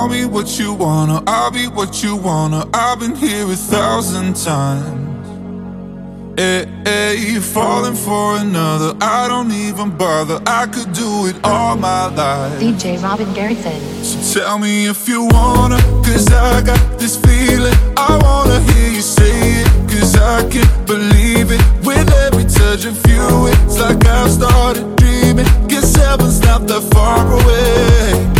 Call me what you wanna, I'll be what you wanna. I've been here a thousand times. Eh, hey, hey, you're falling for another. I don't even bother. I could do it all my life. DJ Robin Garrison. So tell me if you wanna, cause I got this feeling. I wanna hear you say it, cause I can't believe it. With every touch of you, it's like I've started dreaming. Guess heaven's not that far away.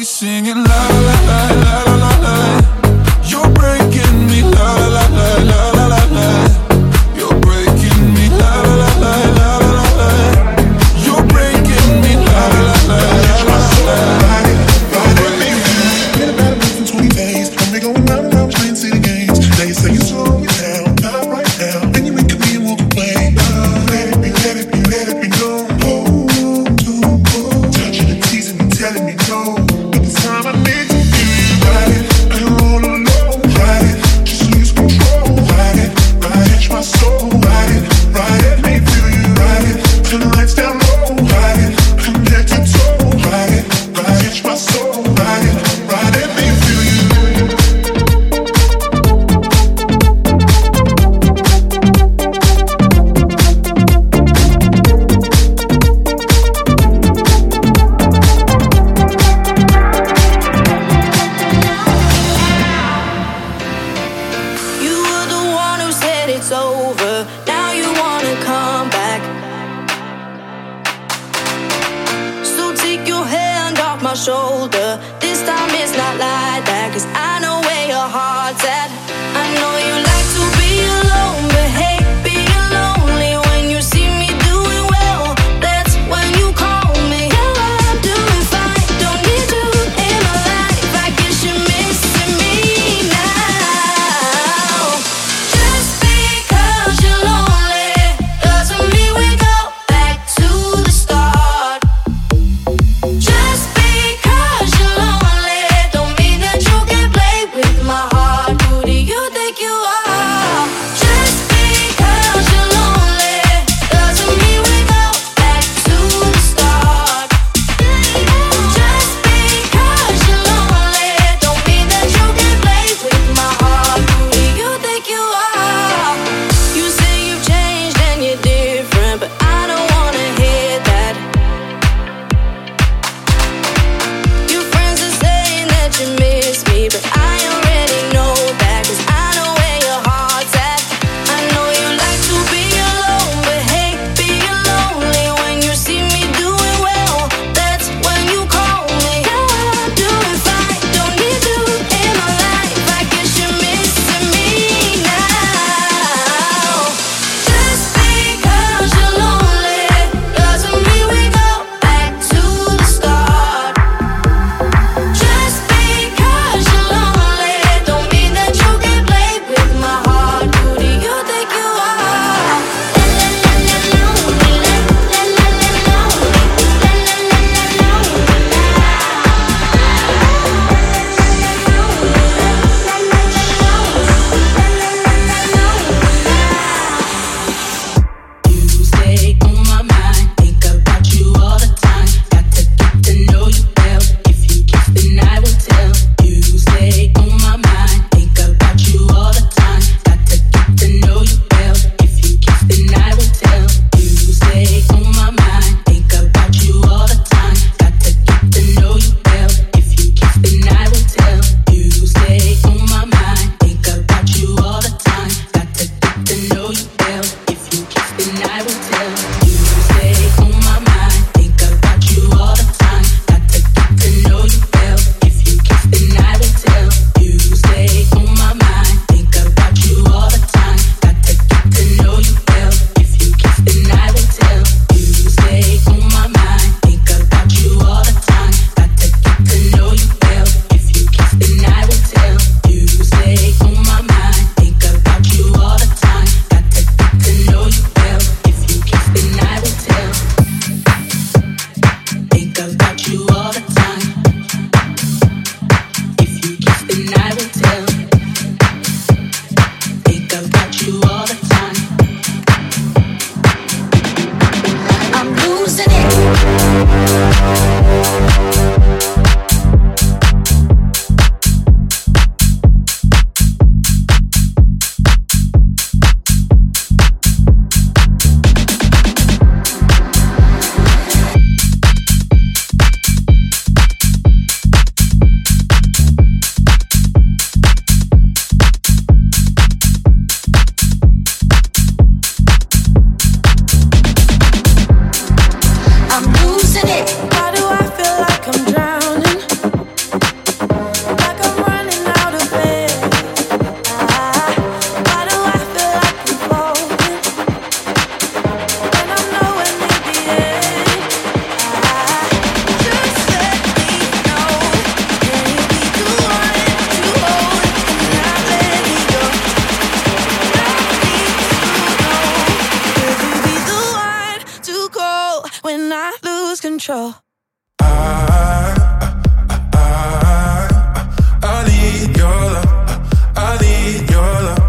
we singing love. lose control. I, I, I, I, I need your love. I need your love.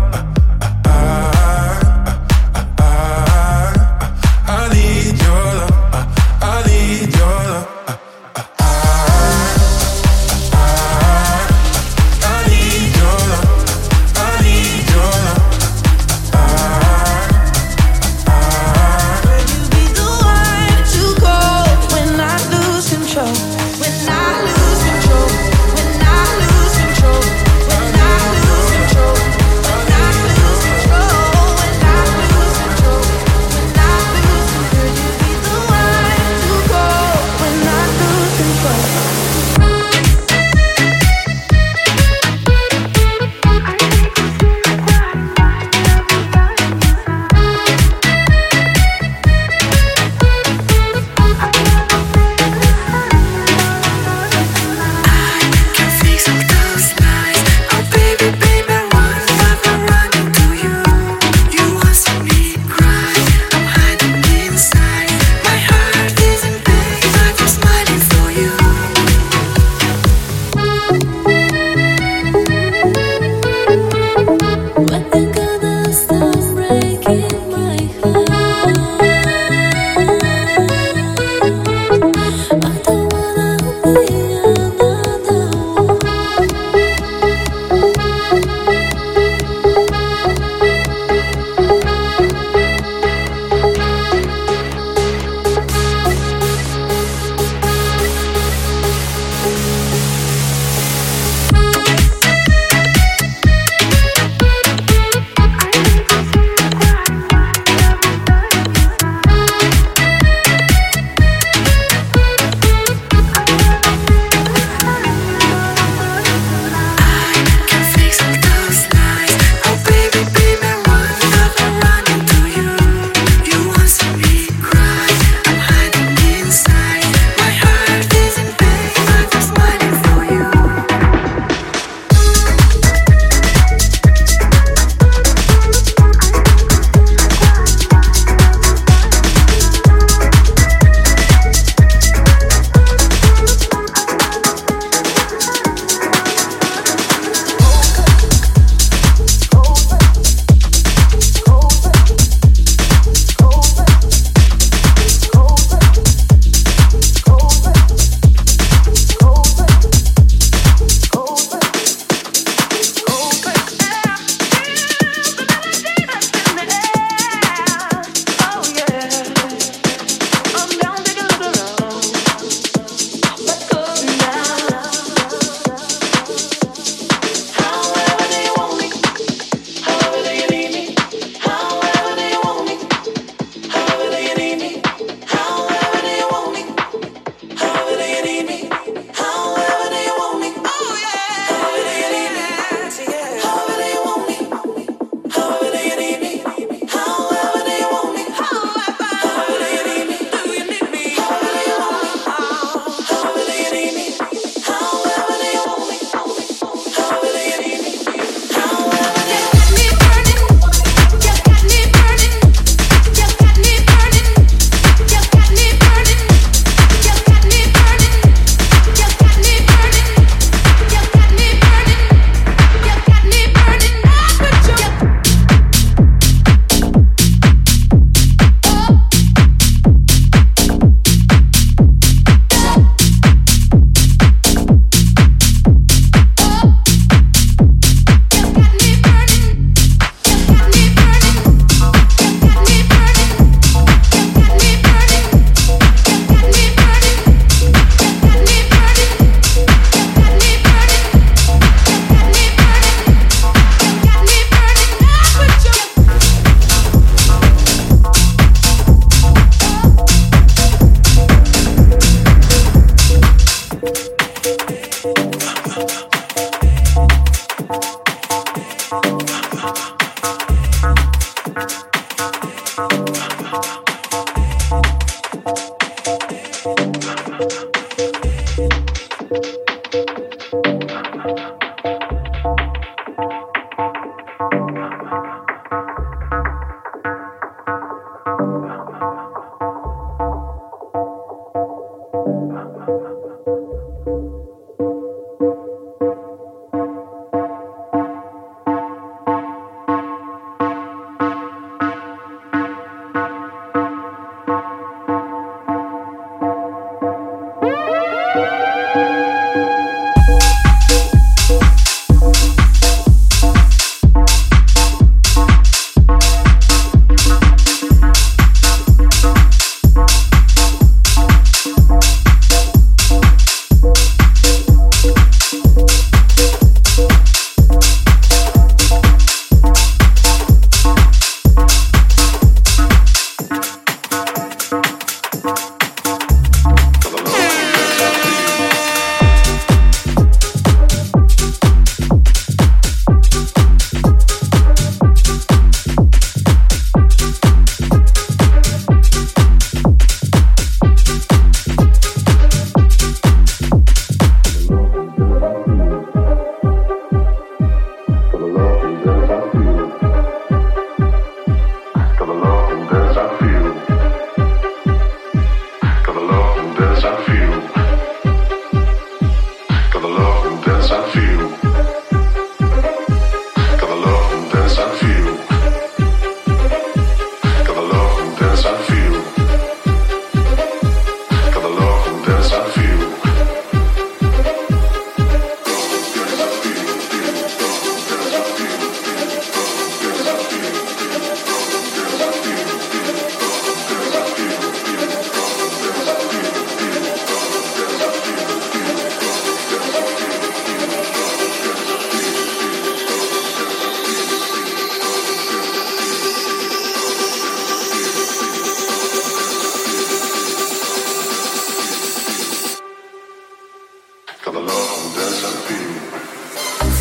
for the love of dancing.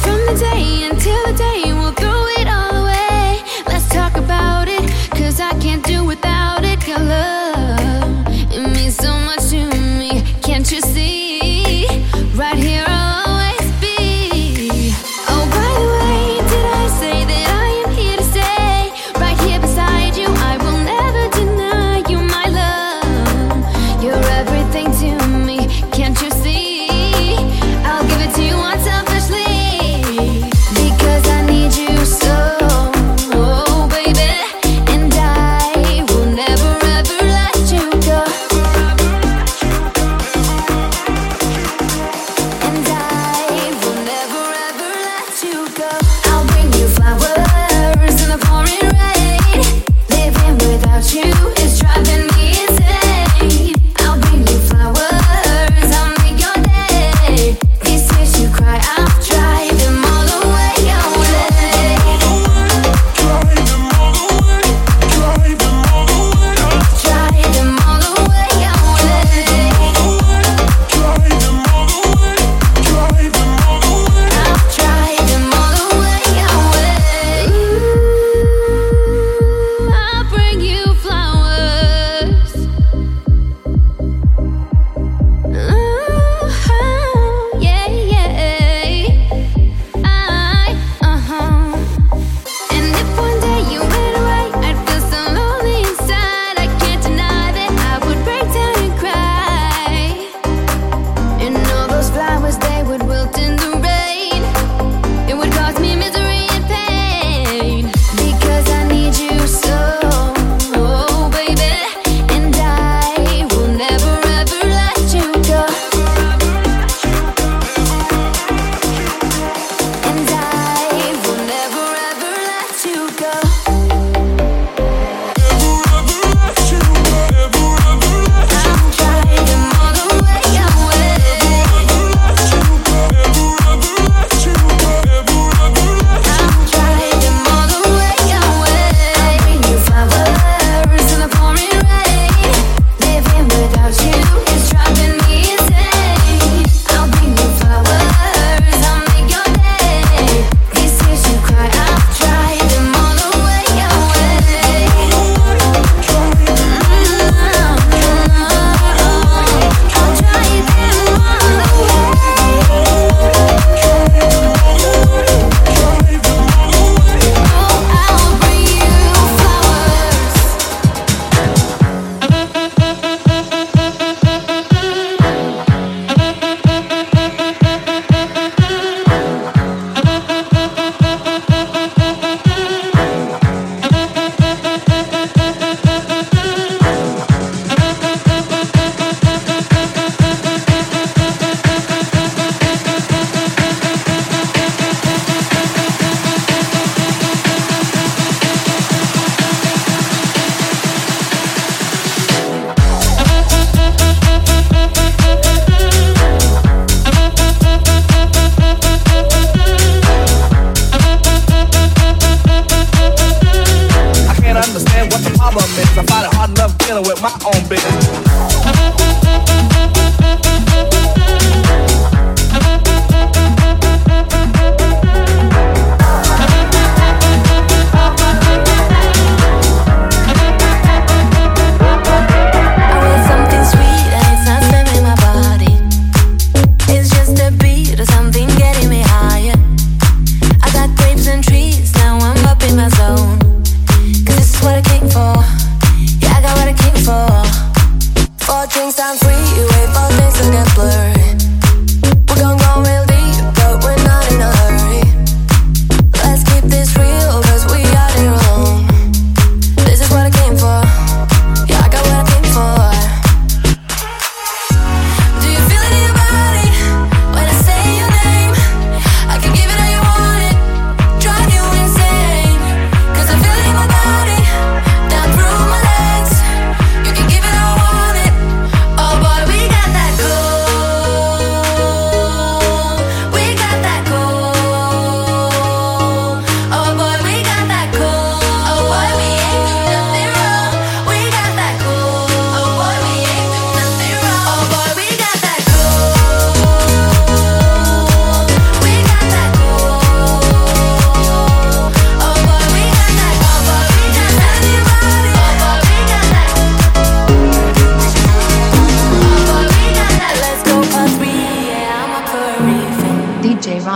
From the day until the day.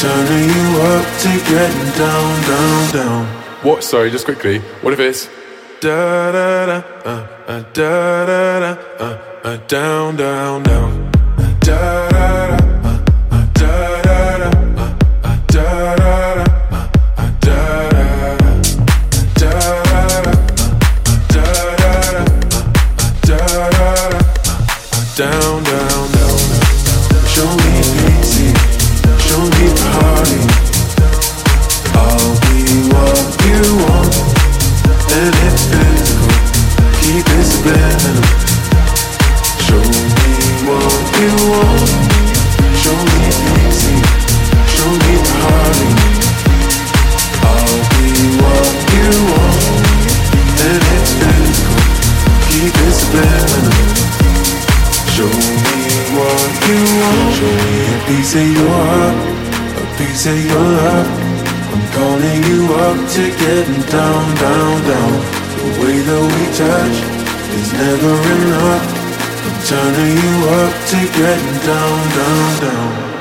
Turning you up to getting down, down, down. What? Sorry, just quickly. What if it's da da da uh, uh, da da da uh, uh, down, down, down. Da da da. Down, down, down. The way that we touch is never enough. Turning you up to getting down, down, down.